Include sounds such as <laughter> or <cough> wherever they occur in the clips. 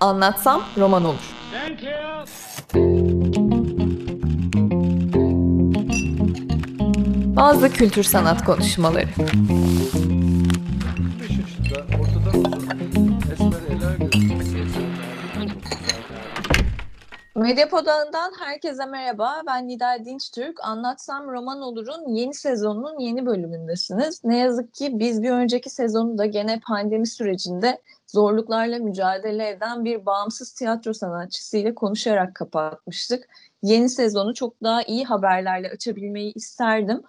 Anlatsam roman olur. Bazı kültür sanat konuşmaları. Medyapod ağından herkese merhaba. Ben Nida Dinçtürk. Anlatsam Roman Olur'un yeni sezonunun yeni bölümündesiniz. Ne yazık ki biz bir önceki sezonu da gene pandemi sürecinde zorluklarla mücadele eden bir bağımsız tiyatro sanatçısıyla konuşarak kapatmıştık. Yeni sezonu çok daha iyi haberlerle açabilmeyi isterdim.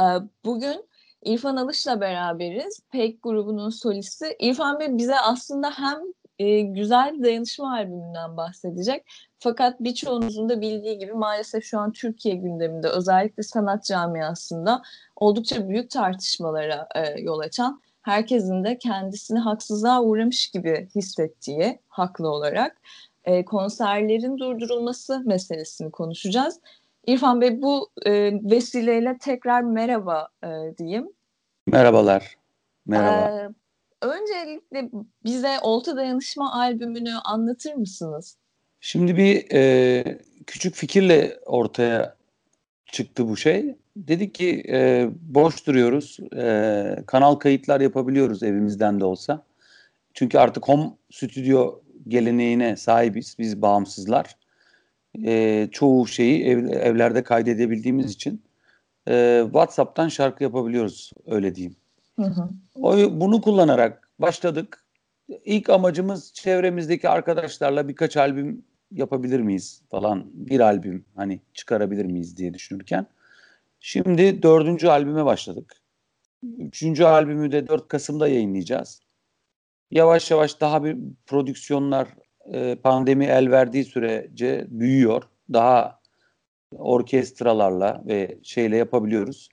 Ee, bugün İrfan Alış'la beraberiz. Pek grubunun solisti. İrfan Bey bize aslında hem e, güzel dayanışma albümünden bahsedecek. Fakat birçoğunuzun da bildiği gibi maalesef şu an Türkiye gündeminde özellikle sanat camiasında oldukça büyük tartışmalara e, yol açan herkesin de kendisini haksızlığa uğramış gibi hissettiği haklı olarak e, konserlerin durdurulması meselesini konuşacağız. İrfan Bey bu e, vesileyle tekrar merhaba e, diyeyim. Merhabalar. Merhaba. Ee, öncelikle bize Olta Dayanışma albümünü anlatır mısınız? Şimdi bir e, küçük fikirle ortaya çıktı bu şey. Dedik ki e, boş duruyoruz. E, kanal kayıtlar yapabiliyoruz evimizden de olsa. Çünkü artık home stüdyo geleneğine sahibiz. Biz bağımsızlar. E, çoğu şeyi ev, evlerde kaydedebildiğimiz için e, WhatsApp'tan şarkı yapabiliyoruz öyle diyeyim. Hı hı. O, bunu kullanarak başladık. İlk amacımız çevremizdeki arkadaşlarla birkaç albüm yapabilir miyiz falan bir albüm hani çıkarabilir miyiz diye düşünürken şimdi dördüncü albüme başladık. Üçüncü albümü de 4 Kasım'da yayınlayacağız. Yavaş yavaş daha bir prodüksiyonlar e, pandemi el verdiği sürece büyüyor. Daha orkestralarla ve şeyle yapabiliyoruz.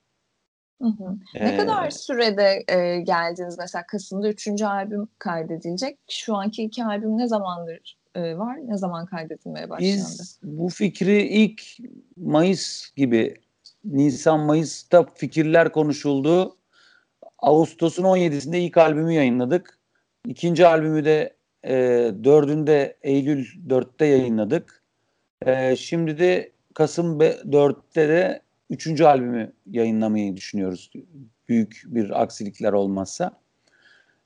Hı hı. Ne ee, kadar sürede e, geldiniz mesela Kasım'da üçüncü albüm kaydedilecek. Şu anki iki albüm ne zamandır e, var? Ne zaman kaydedilmeye başlandı? Biz bu fikri ilk Mayıs gibi Nisan Mayıs'ta fikirler konuşuldu. Ağustos'un 17'sinde ilk albümü yayınladık. İkinci albümü de e, dördünde Eylül 4'te yayınladık. E, şimdi de Kasım 4'te de üçüncü albümü yayınlamayı düşünüyoruz. Büyük bir aksilikler olmazsa.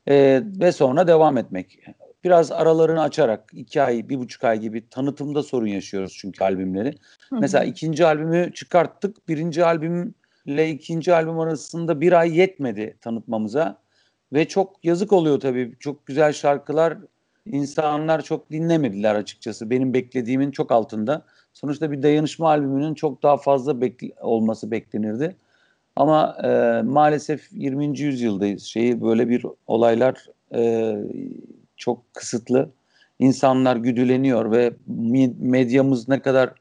E, ve sonra devam etmek biraz aralarını açarak iki ay, bir buçuk ay gibi tanıtımda sorun yaşıyoruz çünkü albümleri. Hı-hı. Mesela ikinci albümü çıkarttık. Birinci albümle ikinci albüm arasında bir ay yetmedi tanıtmamıza. Ve çok yazık oluyor tabii. Çok güzel şarkılar insanlar çok dinlemediler açıkçası. Benim beklediğimin çok altında. Sonuçta bir dayanışma albümünün çok daha fazla bekl- olması beklenirdi. Ama e, maalesef 20. yüzyıldayız. Şeyi böyle bir olaylar e, çok kısıtlı. İnsanlar güdüleniyor ve medyamız ne kadar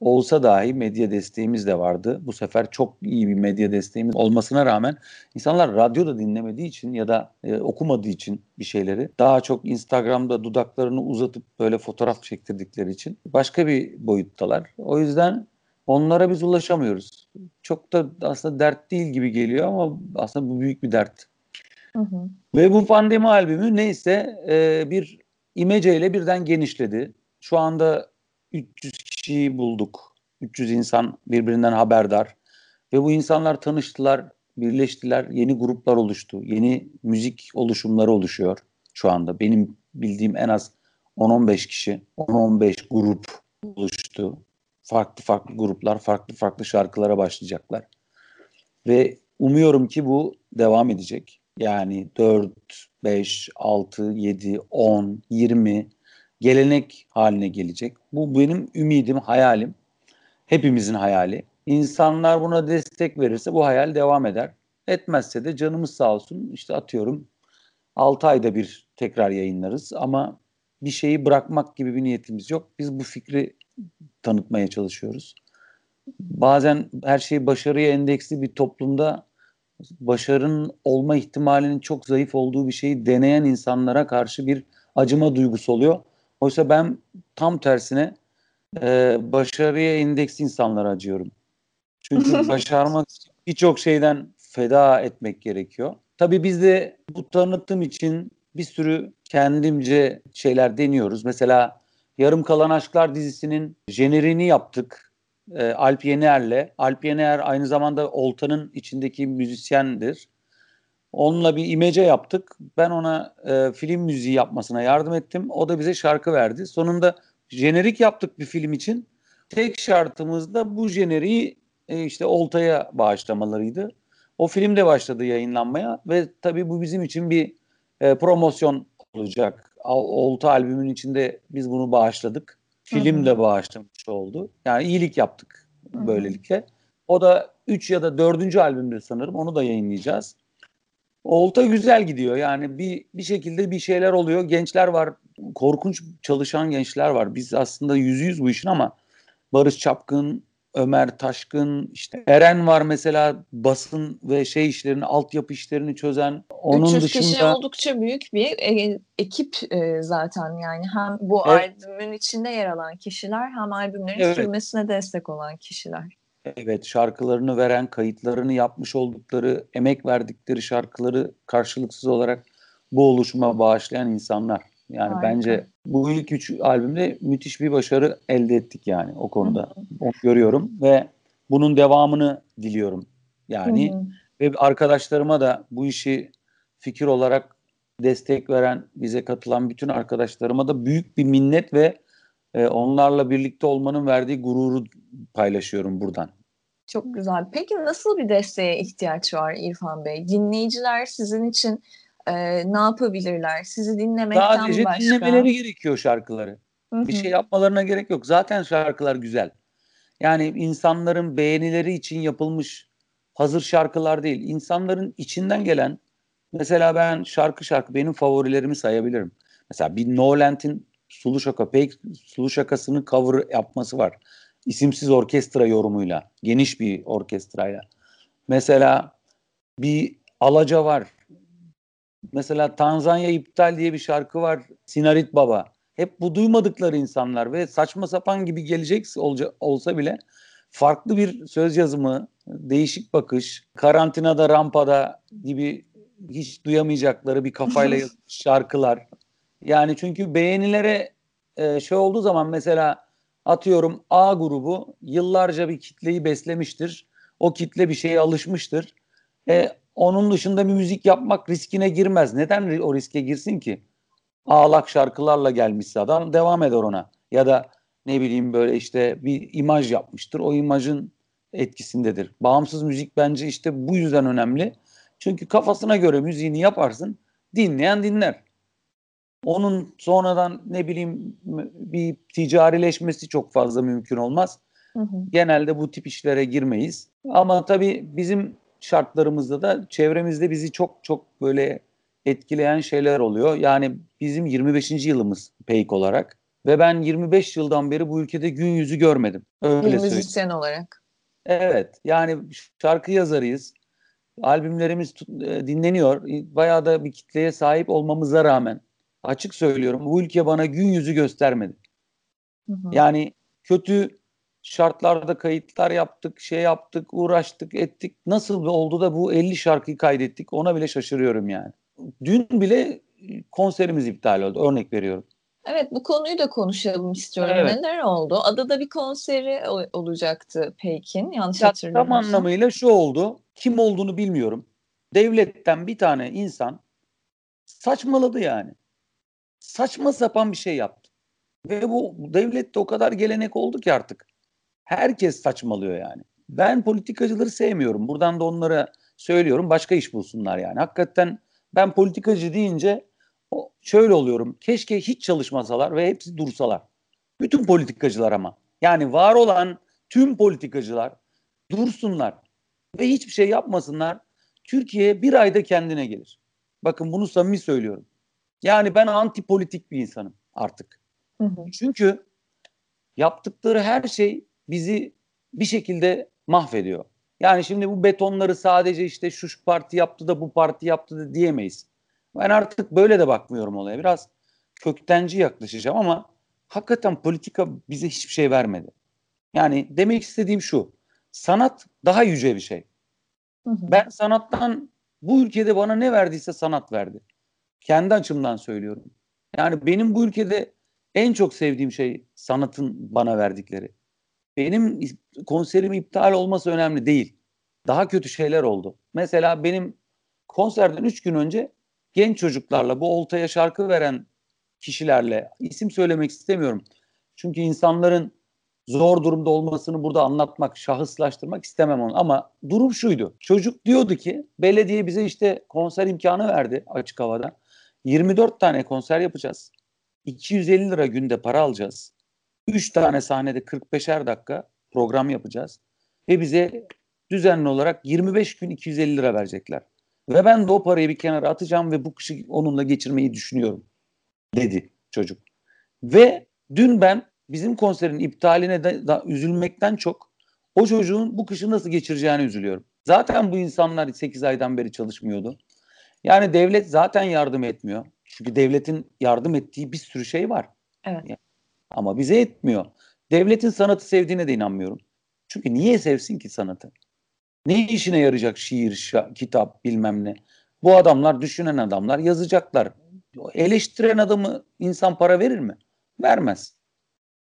olsa dahi medya desteğimiz de vardı. Bu sefer çok iyi bir medya desteğimiz olmasına rağmen insanlar radyoda dinlemediği için ya da e, okumadığı için bir şeyleri daha çok Instagram'da dudaklarını uzatıp böyle fotoğraf çektirdikleri için başka bir boyuttalar. O yüzden onlara biz ulaşamıyoruz. Çok da aslında dert değil gibi geliyor ama aslında bu büyük bir dert. Hı hı. Ve bu pandemi albümü neyse e, bir imece birden genişledi. Şu anda 300 kişiyi bulduk. 300 insan birbirinden haberdar. Ve bu insanlar tanıştılar, birleştiler, yeni gruplar oluştu. Yeni müzik oluşumları oluşuyor şu anda. Benim bildiğim en az 10-15 kişi, 10-15 grup oluştu. Farklı farklı gruplar, farklı farklı şarkılara başlayacaklar. Ve umuyorum ki bu devam edecek. Yani 4, 5, 6, 7, 10, 20 gelenek haline gelecek. Bu benim ümidim, hayalim. Hepimizin hayali. İnsanlar buna destek verirse bu hayal devam eder. Etmezse de canımız sağ olsun. İşte atıyorum 6 ayda bir tekrar yayınlarız ama bir şeyi bırakmak gibi bir niyetimiz yok. Biz bu fikri tanıtmaya çalışıyoruz. Bazen her şey başarıya endeksli bir toplumda başarının olma ihtimalinin çok zayıf olduğu bir şeyi deneyen insanlara karşı bir acıma duygusu oluyor. Oysa ben tam tersine e, başarıya indeks insanlara acıyorum. Çünkü <laughs> başarmak birçok şeyden feda etmek gerekiyor. Tabii biz de bu tanıtım için bir sürü kendimce şeyler deniyoruz. Mesela Yarım Kalan Aşklar dizisinin jeneriğini yaptık. E, Alp Yener'le. Alp Yener aynı zamanda Olta'nın içindeki müzisyendir. Onunla bir imece yaptık. Ben ona e, film müziği yapmasına yardım ettim. O da bize şarkı verdi. Sonunda jenerik yaptık bir film için. Tek şartımız da bu jeneriği e, işte Olta'ya bağışlamalarıydı. O film de başladı yayınlanmaya ve tabii bu bizim için bir e, promosyon olacak. Olta albümün içinde biz bunu bağışladık. Film de bağışlamış oldu. Yani iyilik yaptık böylelikle. O da 3 ya da 4. albümde sanırım. Onu da yayınlayacağız. Olta güzel gidiyor. Yani bir bir şekilde bir şeyler oluyor. Gençler var. Korkunç çalışan gençler var. Biz aslında yüzü yüz bu işin ama Barış Çapkın, Ömer Taşkın, işte Eren var mesela basın ve şey işlerini, altyapı işlerini çözen. Onun 300 dışında kişi oldukça büyük bir e, ekip e, zaten yani hem bu evet. albümün içinde yer alan kişiler hem albümlerin evet. sürmesine destek olan kişiler. Evet şarkılarını veren, kayıtlarını yapmış oldukları, emek verdikleri şarkıları karşılıksız olarak bu oluşuma bağışlayan insanlar. Yani Harika. bence bu ilk üç albümde müthiş bir başarı elde ettik yani o konuda. Onu görüyorum ve bunun devamını diliyorum. Yani Hı-hı. ve arkadaşlarıma da bu işi fikir olarak destek veren, bize katılan bütün arkadaşlarıma da büyük bir minnet ve e, onlarla birlikte olmanın verdiği gururu paylaşıyorum buradan. Çok güzel. Peki nasıl bir desteğe ihtiyaç var İrfan Bey? Dinleyiciler sizin için e, ne yapabilirler? Sizi dinlemekten Sadece başka. dinlemeleri gerekiyor şarkıları. Hı-hı. Bir şey yapmalarına gerek yok. Zaten şarkılar güzel. Yani insanların beğenileri için yapılmış hazır şarkılar değil. İnsanların içinden gelen mesela ben şarkı şarkı benim favorilerimi sayabilirim. Mesela bir Noland'in Sulu Şaka, Pek Sulu Şakası'nın cover yapması var. İsimsiz orkestra yorumuyla. Geniş bir orkestrayla. Mesela bir Alaca var. Mesela Tanzanya iptal diye bir şarkı var. Sinarit Baba. Hep bu duymadıkları insanlar ve saçma sapan gibi gelecek olsa bile farklı bir söz yazımı, değişik bakış, karantinada rampada gibi hiç duyamayacakları bir kafayla <laughs> yazılmış şarkılar. Yani çünkü beğenilere e, şey olduğu zaman mesela atıyorum A grubu yıllarca bir kitleyi beslemiştir. O kitle bir şeye alışmıştır. E, onun dışında bir müzik yapmak riskine girmez. Neden o riske girsin ki? Ağlak şarkılarla gelmişse adam devam eder ona. Ya da ne bileyim böyle işte bir imaj yapmıştır. O imajın etkisindedir. Bağımsız müzik bence işte bu yüzden önemli. Çünkü kafasına göre müziğini yaparsın. Dinleyen dinler. Onun sonradan ne bileyim bir ticarileşmesi çok fazla mümkün olmaz. Hı hı. Genelde bu tip işlere girmeyiz. Ama tabii bizim şartlarımızda da çevremizde bizi çok çok böyle etkileyen şeyler oluyor. Yani bizim 25. yılımız peyk olarak ve ben 25 yıldan beri bu ülkede gün yüzü görmedim. Öyle bir müzisyen olarak. Evet yani şarkı yazarıyız. Albümlerimiz e, dinleniyor. Bayağı da bir kitleye sahip olmamıza rağmen açık söylüyorum bu ülke bana gün yüzü göstermedi. Hı hı. Yani kötü şartlarda kayıtlar yaptık, şey yaptık, uğraştık, ettik. Nasıl oldu da bu 50 şarkıyı kaydettik ona bile şaşırıyorum yani. Dün bile konserimiz iptal oldu örnek veriyorum. Evet bu konuyu da konuşalım istiyorum. Evet. Neler oldu? Adada bir konseri olacaktı Pekin yanlış ya, hatırlamıyorsam. Tam anlamıyla şu oldu. Kim olduğunu bilmiyorum. Devletten bir tane insan saçmaladı yani saçma sapan bir şey yaptı. Ve bu devlette o kadar gelenek oldu ki artık. Herkes saçmalıyor yani. Ben politikacıları sevmiyorum. Buradan da onlara söylüyorum. Başka iş bulsunlar yani. Hakikaten ben politikacı deyince şöyle oluyorum. Keşke hiç çalışmasalar ve hepsi dursalar. Bütün politikacılar ama. Yani var olan tüm politikacılar dursunlar ve hiçbir şey yapmasınlar. Türkiye bir ayda kendine gelir. Bakın bunu samimi söylüyorum. Yani ben anti politik bir insanım artık. Hı hı. Çünkü yaptıkları her şey bizi bir şekilde mahvediyor. Yani şimdi bu betonları sadece işte şu parti yaptı da bu parti yaptı da diyemeyiz. Ben artık böyle de bakmıyorum olaya. Biraz köktenci yaklaşacağım ama hakikaten politika bize hiçbir şey vermedi. Yani demek istediğim şu. Sanat daha yüce bir şey. Hı hı. Ben sanattan bu ülkede bana ne verdiyse sanat verdi. Kendi açımdan söylüyorum. Yani benim bu ülkede en çok sevdiğim şey sanatın bana verdikleri. Benim konserim iptal olması önemli değil. Daha kötü şeyler oldu. Mesela benim konserden üç gün önce genç çocuklarla bu oltaya şarkı veren kişilerle isim söylemek istemiyorum. Çünkü insanların zor durumda olmasını burada anlatmak, şahıslaştırmak istemem onu. Ama durum şuydu. Çocuk diyordu ki belediye bize işte konser imkanı verdi açık havada. 24 tane konser yapacağız. 250 lira günde para alacağız. 3 tane sahnede 45'er dakika program yapacağız. Ve bize düzenli olarak 25 gün 250 lira verecekler. Ve ben de o parayı bir kenara atacağım ve bu kışı onunla geçirmeyi düşünüyorum dedi çocuk. Ve dün ben bizim konserin iptaline de, da, üzülmekten çok o çocuğun bu kışı nasıl geçireceğini üzülüyorum. Zaten bu insanlar 8 aydan beri çalışmıyordu. Yani devlet zaten yardım etmiyor. Çünkü devletin yardım ettiği bir sürü şey var. Evet. Ama bize etmiyor. Devletin sanatı sevdiğine de inanmıyorum. Çünkü niye sevsin ki sanatı? Ne işine yarayacak şiir, şa- kitap bilmem ne? Bu adamlar düşünen adamlar yazacaklar. Eleştiren adamı insan para verir mi? Vermez.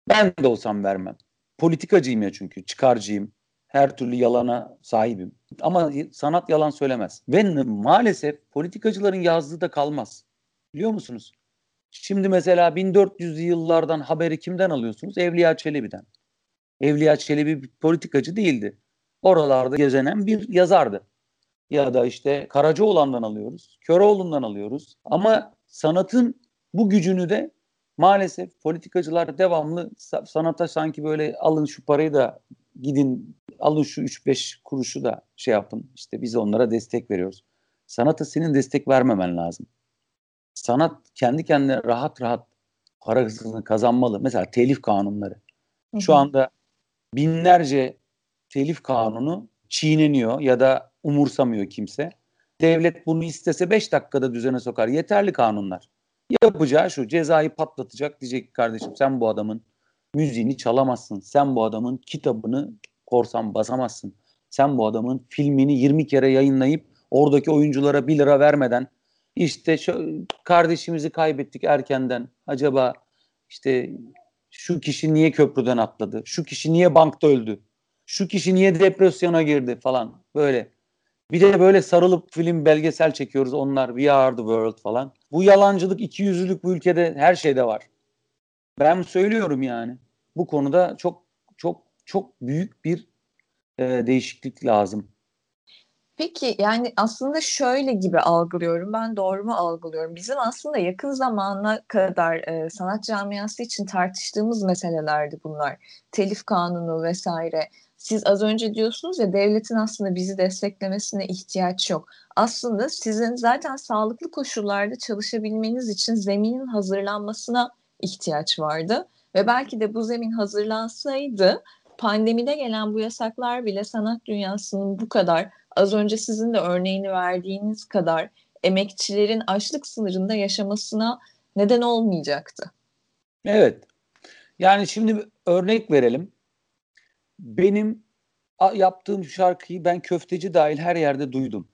Ben de olsam vermem. Politikacıyım ya çünkü. Çıkarcıyım. Her türlü yalana sahibim. Ama sanat yalan söylemez. Ve maalesef politikacıların yazdığı da kalmaz. Biliyor musunuz? Şimdi mesela 1400'lü yıllardan haberi kimden alıyorsunuz? Evliya Çelebi'den. Evliya Çelebi bir politikacı değildi. Oralarda gezenen bir yazardı. Ya da işte Karacaoğlan'dan alıyoruz, Köroğlu'ndan alıyoruz. Ama sanatın bu gücünü de maalesef politikacılar devamlı sanata sanki böyle alın şu parayı da gidin alın şu 3-5 kuruşu da şey yapın. İşte biz onlara destek veriyoruz. Sanata senin destek vermemen lazım. Sanat kendi kendine rahat rahat parasını kazanmalı. Mesela telif kanunları. Şu anda binlerce telif kanunu çiğneniyor ya da umursamıyor kimse. Devlet bunu istese 5 dakikada düzene sokar. Yeterli kanunlar. Yapacağı şu cezayı patlatacak diyecek ki kardeşim sen bu adamın müziğini çalamazsın. Sen bu adamın kitabını korsan basamazsın. Sen bu adamın filmini 20 kere yayınlayıp oradaki oyunculara 1 lira vermeden işte şu kardeşimizi kaybettik erkenden. Acaba işte şu kişi niye köprüden atladı? Şu kişi niye bankta öldü? Şu kişi niye depresyona girdi falan böyle. Bir de böyle sarılıp film belgesel çekiyoruz onlar We Are The World falan. Bu yalancılık, iki yüzlülük bu ülkede her şeyde var. Ben söylüyorum yani. Bu konuda çok çok çok büyük bir e, değişiklik lazım. Peki yani aslında şöyle gibi algılıyorum. Ben doğru mu algılıyorum? Bizim aslında yakın zamana kadar e, sanat camiası için tartıştığımız meselelerdi bunlar. Telif kanunu vesaire. Siz az önce diyorsunuz ya devletin aslında bizi desteklemesine ihtiyaç yok. Aslında sizin zaten sağlıklı koşullarda çalışabilmeniz için zeminin hazırlanmasına ihtiyaç vardı. Ve belki de bu zemin hazırlansaydı pandemide gelen bu yasaklar bile sanat dünyasının bu kadar az önce sizin de örneğini verdiğiniz kadar emekçilerin açlık sınırında yaşamasına neden olmayacaktı. Evet. Yani şimdi örnek verelim. Benim yaptığım şarkıyı ben köfteci dahil her yerde duydum.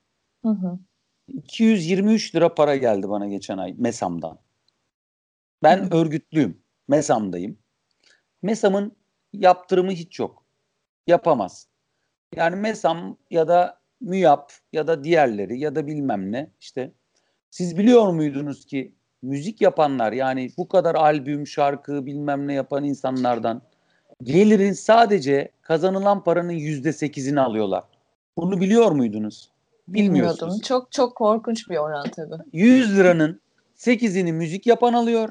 Hı hı. 223 lira para geldi bana geçen ay MESAM'dan. Ben hı. örgütlüyüm. MESAM'dayım. MESAM'ın yaptırımı hiç yok. Yapamaz. Yani MESAM ya da MÜYAP ya da diğerleri ya da bilmem ne işte siz biliyor muydunuz ki müzik yapanlar yani bu kadar albüm, şarkı bilmem ne yapan insanlardan gelirin sadece kazanılan paranın yüzde sekizini alıyorlar. Bunu biliyor muydunuz? Bilmiyordum. Çok çok korkunç bir oran tabii. 100 liranın 8'ini müzik yapan alıyor.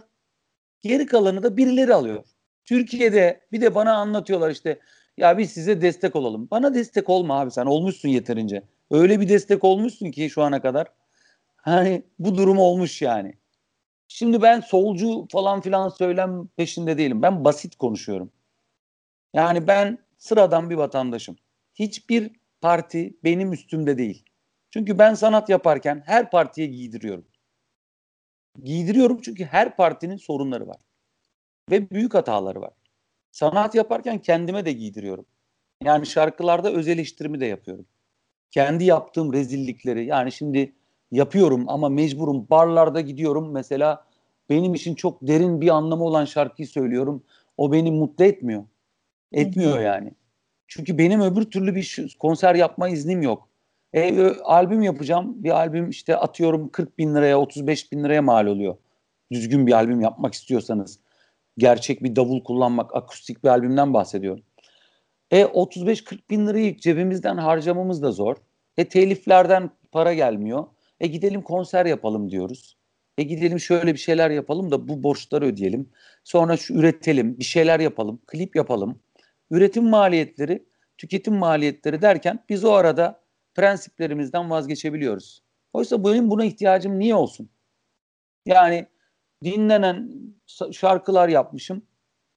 Geri kalanı da birileri alıyor. Türkiye'de bir de bana anlatıyorlar işte ya biz size destek olalım. Bana destek olma abi sen olmuşsun yeterince. Öyle bir destek olmuşsun ki şu ana kadar. Hani bu durum olmuş yani. Şimdi ben solcu falan filan söylem peşinde değilim. Ben basit konuşuyorum. Yani ben sıradan bir vatandaşım. Hiçbir parti benim üstümde değil. Çünkü ben sanat yaparken her partiye giydiriyorum. Giydiriyorum çünkü her partinin sorunları var. Ve büyük hataları var. Sanat yaparken kendime de giydiriyorum. Yani şarkılarda öz eleştirimi de yapıyorum. Kendi yaptığım rezillikleri yani şimdi yapıyorum ama mecburum. Barlarda gidiyorum mesela benim için çok derin bir anlamı olan şarkıyı söylüyorum. O beni mutlu etmiyor. Etmiyor yani. Çünkü benim öbür türlü bir konser yapma iznim yok. E, albüm yapacağım. Bir albüm işte atıyorum 40 bin liraya 35 bin liraya mal oluyor. Düzgün bir albüm yapmak istiyorsanız. Gerçek bir davul kullanmak, akustik bir albümden bahsediyorum. E 35-40 bin lirayı cebimizden harcamamız da zor. E teliflerden para gelmiyor. E gidelim konser yapalım diyoruz. E gidelim şöyle bir şeyler yapalım da bu borçları ödeyelim. Sonra şu üretelim, bir şeyler yapalım, klip yapalım. Üretim maliyetleri, tüketim maliyetleri derken biz o arada prensiplerimizden vazgeçebiliyoruz. Oysa benim buna ihtiyacım niye olsun? Yani dinlenen şarkılar yapmışım.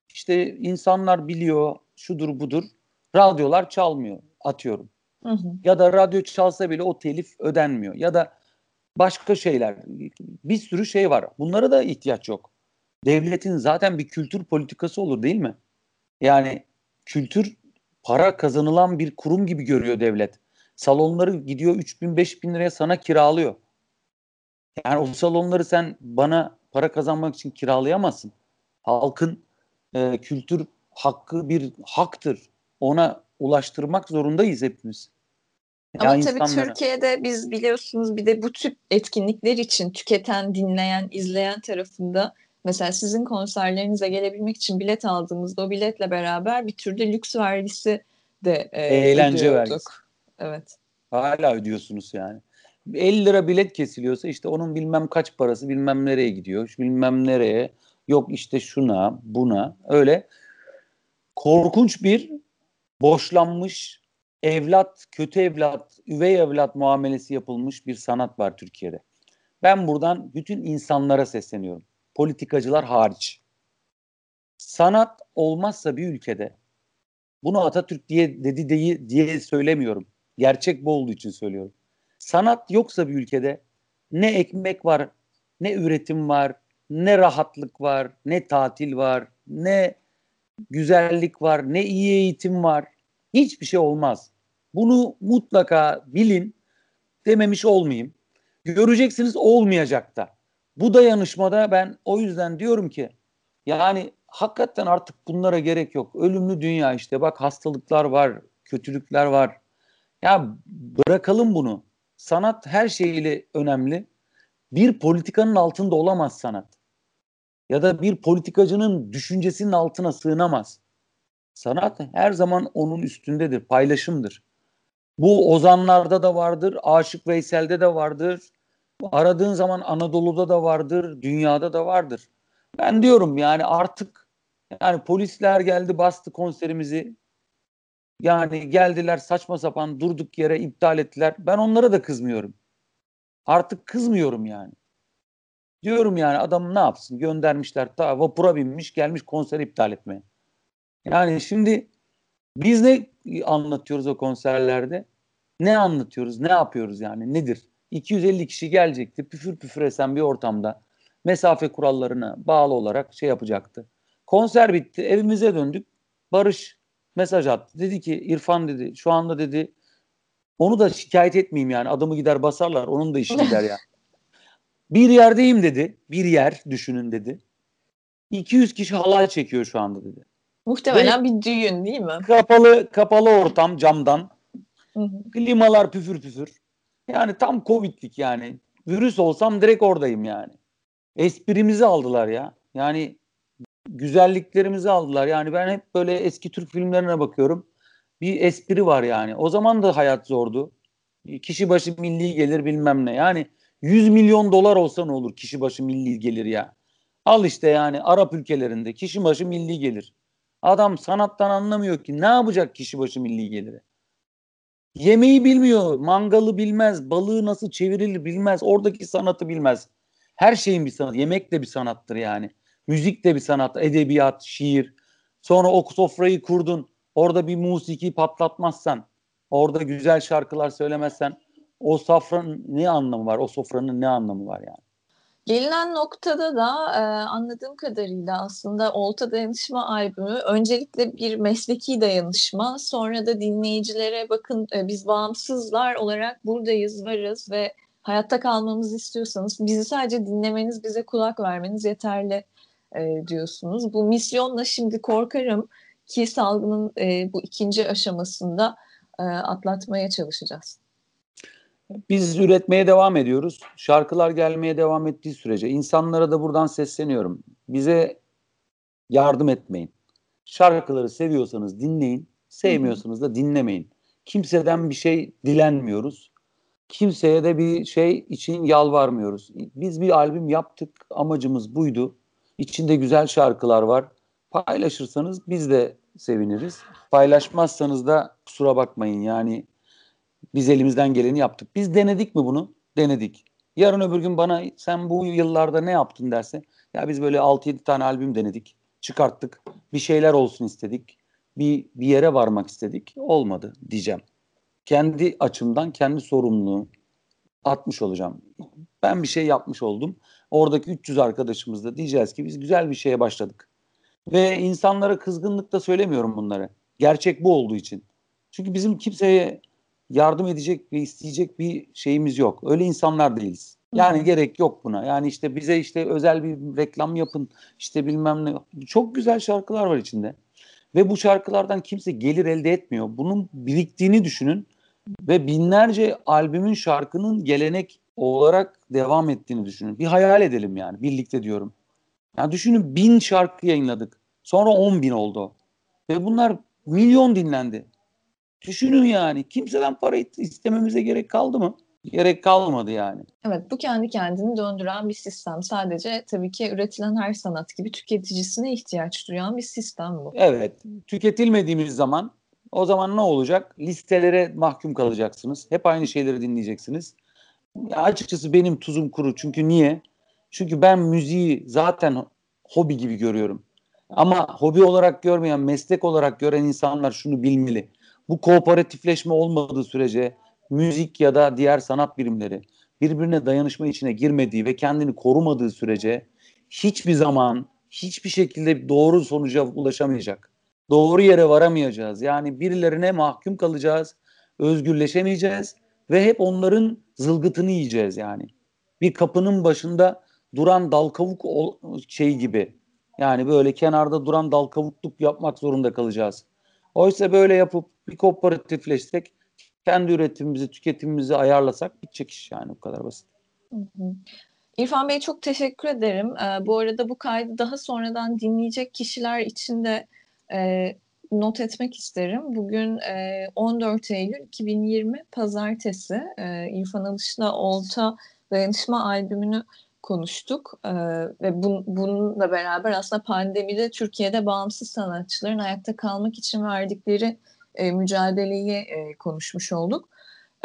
İşte insanlar biliyor, şudur budur. Radyolar çalmıyor, atıyorum. Hı hı. Ya da radyo çalsa bile o telif ödenmiyor. Ya da başka şeyler. Bir sürü şey var. Bunlara da ihtiyaç yok. Devletin zaten bir kültür politikası olur değil mi? Yani kültür para kazanılan bir kurum gibi görüyor devlet. Salonları gidiyor 3 bin 5 bin liraya sana kiralıyor. Yani o salonları sen bana para kazanmak için kiralayamazsın. Halkın e, kültür hakkı bir haktır. Ona ulaştırmak zorundayız hepimiz. Ama ya tabii insanlara... Türkiye'de biz biliyorsunuz bir de bu tip etkinlikler için tüketen, dinleyen, izleyen tarafında mesela sizin konserlerinize gelebilmek için bilet aldığımızda o biletle beraber bir türde lüks vergisi de e, eğlence ödüyorduk. vergisi. Evet. Hala ödüyorsunuz yani. 50 lira bilet kesiliyorsa işte onun bilmem kaç parası bilmem nereye gidiyor, bilmem nereye. Yok işte şuna, buna öyle korkunç bir boşlanmış evlat, kötü evlat, üvey evlat muamelesi yapılmış bir sanat var Türkiye'de. Ben buradan bütün insanlara sesleniyorum. Politikacılar hariç. Sanat olmazsa bir ülkede bunu Atatürk diye dedi diye, diye söylemiyorum. Gerçek bu olduğu için söylüyorum. Sanat yoksa bir ülkede ne ekmek var, ne üretim var, ne rahatlık var, ne tatil var, ne güzellik var, ne iyi eğitim var. Hiçbir şey olmaz. Bunu mutlaka bilin dememiş olmayayım. Göreceksiniz olmayacak da. Bu dayanışmada ben o yüzden diyorum ki yani hakikaten artık bunlara gerek yok. Ölümlü dünya işte bak hastalıklar var, kötülükler var. Ya bırakalım bunu. Sanat her şeyiyle önemli. Bir politikanın altında olamaz sanat. Ya da bir politikacının düşüncesinin altına sığınamaz. Sanat her zaman onun üstündedir, paylaşımdır. Bu ozanlarda da vardır, Aşık Veysel'de de vardır. Aradığın zaman Anadolu'da da vardır, dünyada da vardır. Ben diyorum yani artık yani polisler geldi bastı konserimizi. Yani geldiler saçma sapan durduk yere iptal ettiler. Ben onlara da kızmıyorum. Artık kızmıyorum yani. Diyorum yani adam ne yapsın göndermişler ta vapura binmiş gelmiş konser iptal etmeye. Yani şimdi biz ne anlatıyoruz o konserlerde? Ne anlatıyoruz? Ne yapıyoruz yani? Nedir? 250 kişi gelecekti. Püfür püfür esen bir ortamda mesafe kurallarına bağlı olarak şey yapacaktı. Konser bitti. Evimize döndük. Barış mesaj attı. Dedi ki İrfan dedi şu anda dedi onu da şikayet etmeyeyim yani. Adamı gider basarlar. Onun da işi <laughs> gider yani. Bir yerdeyim dedi. Bir yer düşünün dedi. 200 kişi halay çekiyor şu anda dedi. Muhtemelen Ve bir düğün değil mi? Kapalı kapalı ortam camdan. Hı hı. Klimalar püfür püfür. Yani tam Covid'lik yani. Virüs olsam direkt oradayım yani. Esprimizi aldılar ya. Yani güzelliklerimizi aldılar. Yani ben hep böyle eski Türk filmlerine bakıyorum. Bir espri var yani. O zaman da hayat zordu. Kişi başı milli gelir bilmem ne. Yani 100 milyon dolar olsa ne olur kişi başı milli gelir ya. Al işte yani Arap ülkelerinde kişi başı milli gelir. Adam sanattan anlamıyor ki ne yapacak kişi başı milli geliri. Yemeği bilmiyor, mangalı bilmez, balığı nasıl çevirilir bilmez, oradaki sanatı bilmez. Her şeyin bir sanat, yemek de bir sanattır yani. Müzik de bir sanat, edebiyat, şiir. Sonra o sofrayı kurdun, orada bir musiki patlatmazsan, orada güzel şarkılar söylemezsen o sofranın ne anlamı var? O sofranın ne anlamı var yani? Gelinen noktada da e, anladığım kadarıyla aslında Olta Dayanışma albümü öncelikle bir mesleki dayanışma sonra da dinleyicilere bakın e, biz bağımsızlar olarak buradayız varız ve hayatta kalmamızı istiyorsanız bizi sadece dinlemeniz, bize kulak vermeniz yeterli e, diyorsunuz. Bu misyonla şimdi korkarım ki salgının e, bu ikinci aşamasında e, atlatmaya çalışacağız. Biz üretmeye devam ediyoruz. Şarkılar gelmeye devam ettiği sürece insanlara da buradan sesleniyorum. Bize yardım etmeyin. Şarkıları seviyorsanız dinleyin, sevmiyorsanız da dinlemeyin. Kimseden bir şey dilenmiyoruz. Kimseye de bir şey için yalvarmıyoruz. Biz bir albüm yaptık, amacımız buydu. İçinde güzel şarkılar var. Paylaşırsanız biz de seviniriz. Paylaşmazsanız da kusura bakmayın. Yani biz elimizden geleni yaptık. Biz denedik mi bunu? Denedik. Yarın öbür gün bana sen bu yıllarda ne yaptın derse ya biz böyle 6-7 tane albüm denedik. Çıkarttık. Bir şeyler olsun istedik. Bir, bir yere varmak istedik. Olmadı diyeceğim. Kendi açımdan kendi sorumluluğu atmış olacağım. Ben bir şey yapmış oldum. Oradaki 300 arkadaşımız da diyeceğiz ki biz güzel bir şeye başladık. Ve insanlara kızgınlıkla söylemiyorum bunları. Gerçek bu olduğu için. Çünkü bizim kimseye yardım edecek ve isteyecek bir şeyimiz yok. Öyle insanlar değiliz. Yani Hı-hı. gerek yok buna. Yani işte bize işte özel bir reklam yapın. İşte bilmem ne. Çok güzel şarkılar var içinde. Ve bu şarkılardan kimse gelir elde etmiyor. Bunun biriktiğini düşünün ve binlerce albümün şarkının gelenek olarak devam ettiğini düşünün. Bir hayal edelim yani birlikte diyorum. Yani düşünün bin şarkı yayınladık. Sonra on bin oldu. Ve bunlar milyon dinlendi. Düşünün yani kimseden para istememize gerek kaldı mı? Gerek kalmadı yani. Evet bu kendi kendini döndüren bir sistem. Sadece tabii ki üretilen her sanat gibi tüketicisine ihtiyaç duyan bir sistem bu. Evet tüketilmediğimiz zaman o zaman ne olacak? Listelere mahkum kalacaksınız. Hep aynı şeyleri dinleyeceksiniz. Açıkçası benim tuzum kuru. Çünkü niye? Çünkü ben müziği zaten hobi gibi görüyorum. Ama hobi olarak görmeyen, meslek olarak gören insanlar şunu bilmeli. Bu kooperatifleşme olmadığı sürece müzik ya da diğer sanat birimleri birbirine dayanışma içine girmediği ve kendini korumadığı sürece hiçbir zaman hiçbir şekilde doğru sonuca ulaşamayacak. Doğru yere varamayacağız. Yani birilerine mahkum kalacağız, özgürleşemeyeceğiz ve hep onların zılgıtını yiyeceğiz yani. Bir kapının başında duran dal kavuk şey gibi. Yani böyle kenarda duran dal kavukluk yapmak zorunda kalacağız. Oysa böyle yapıp bir kooperatifleşsek kendi üretimimizi, tüketimimizi ayarlasak bitecek iş yani bu kadar basit. İrfan Bey çok teşekkür ederim. Ee, bu arada bu kaydı daha sonradan dinleyecek kişiler için de e, not etmek isterim. Bugün e, 14 Eylül 2020 Pazartesi e, İrfan Alış'la Olta Dayanışma albümünü konuştuk ee, ve bun, bununla beraber aslında pandemide Türkiye'de bağımsız sanatçıların ayakta kalmak için verdikleri e, mücadeleyi e, konuşmuş olduk.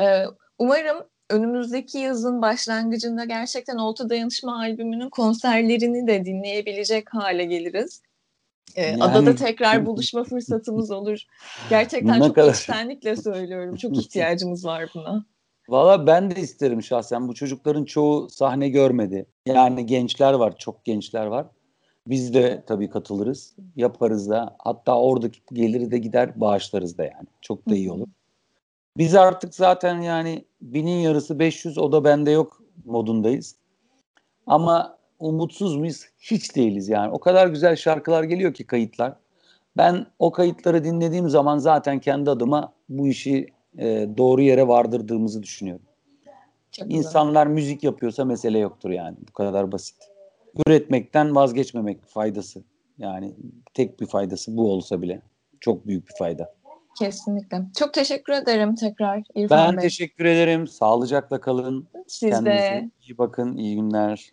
E, umarım önümüzdeki yazın başlangıcında gerçekten Olta Dayanışma albümünün konserlerini de dinleyebilecek hale geliriz. Ee, yani, adada <laughs> tekrar buluşma fırsatımız olur. Gerçekten çok kadar. içtenlikle söylüyorum. Çok ihtiyacımız var buna. Valla ben de isterim şahsen. Bu çocukların çoğu sahne görmedi. Yani gençler var, çok gençler var. Biz de tabii katılırız, yaparız da. Hatta oradaki geliri de gider bağışlarız da yani. Çok da iyi olur. Biz artık zaten yani binin yarısı 500 o da bende yok modundayız. Ama umutsuz muyuz? Hiç değiliz yani. O kadar güzel şarkılar geliyor ki kayıtlar. Ben o kayıtları dinlediğim zaman zaten kendi adıma bu işi e, doğru yere vardırdığımızı düşünüyorum. Çok İnsanlar güzel. müzik yapıyorsa mesele yoktur yani. Bu kadar basit. Üretmekten vazgeçmemek faydası. Yani tek bir faydası bu olsa bile çok büyük bir fayda. Kesinlikle. Çok teşekkür ederim tekrar İrfan ben Bey. Ben teşekkür ederim. Sağlıcakla kalın. Siz Kendinize de. iyi bakın. İyi günler.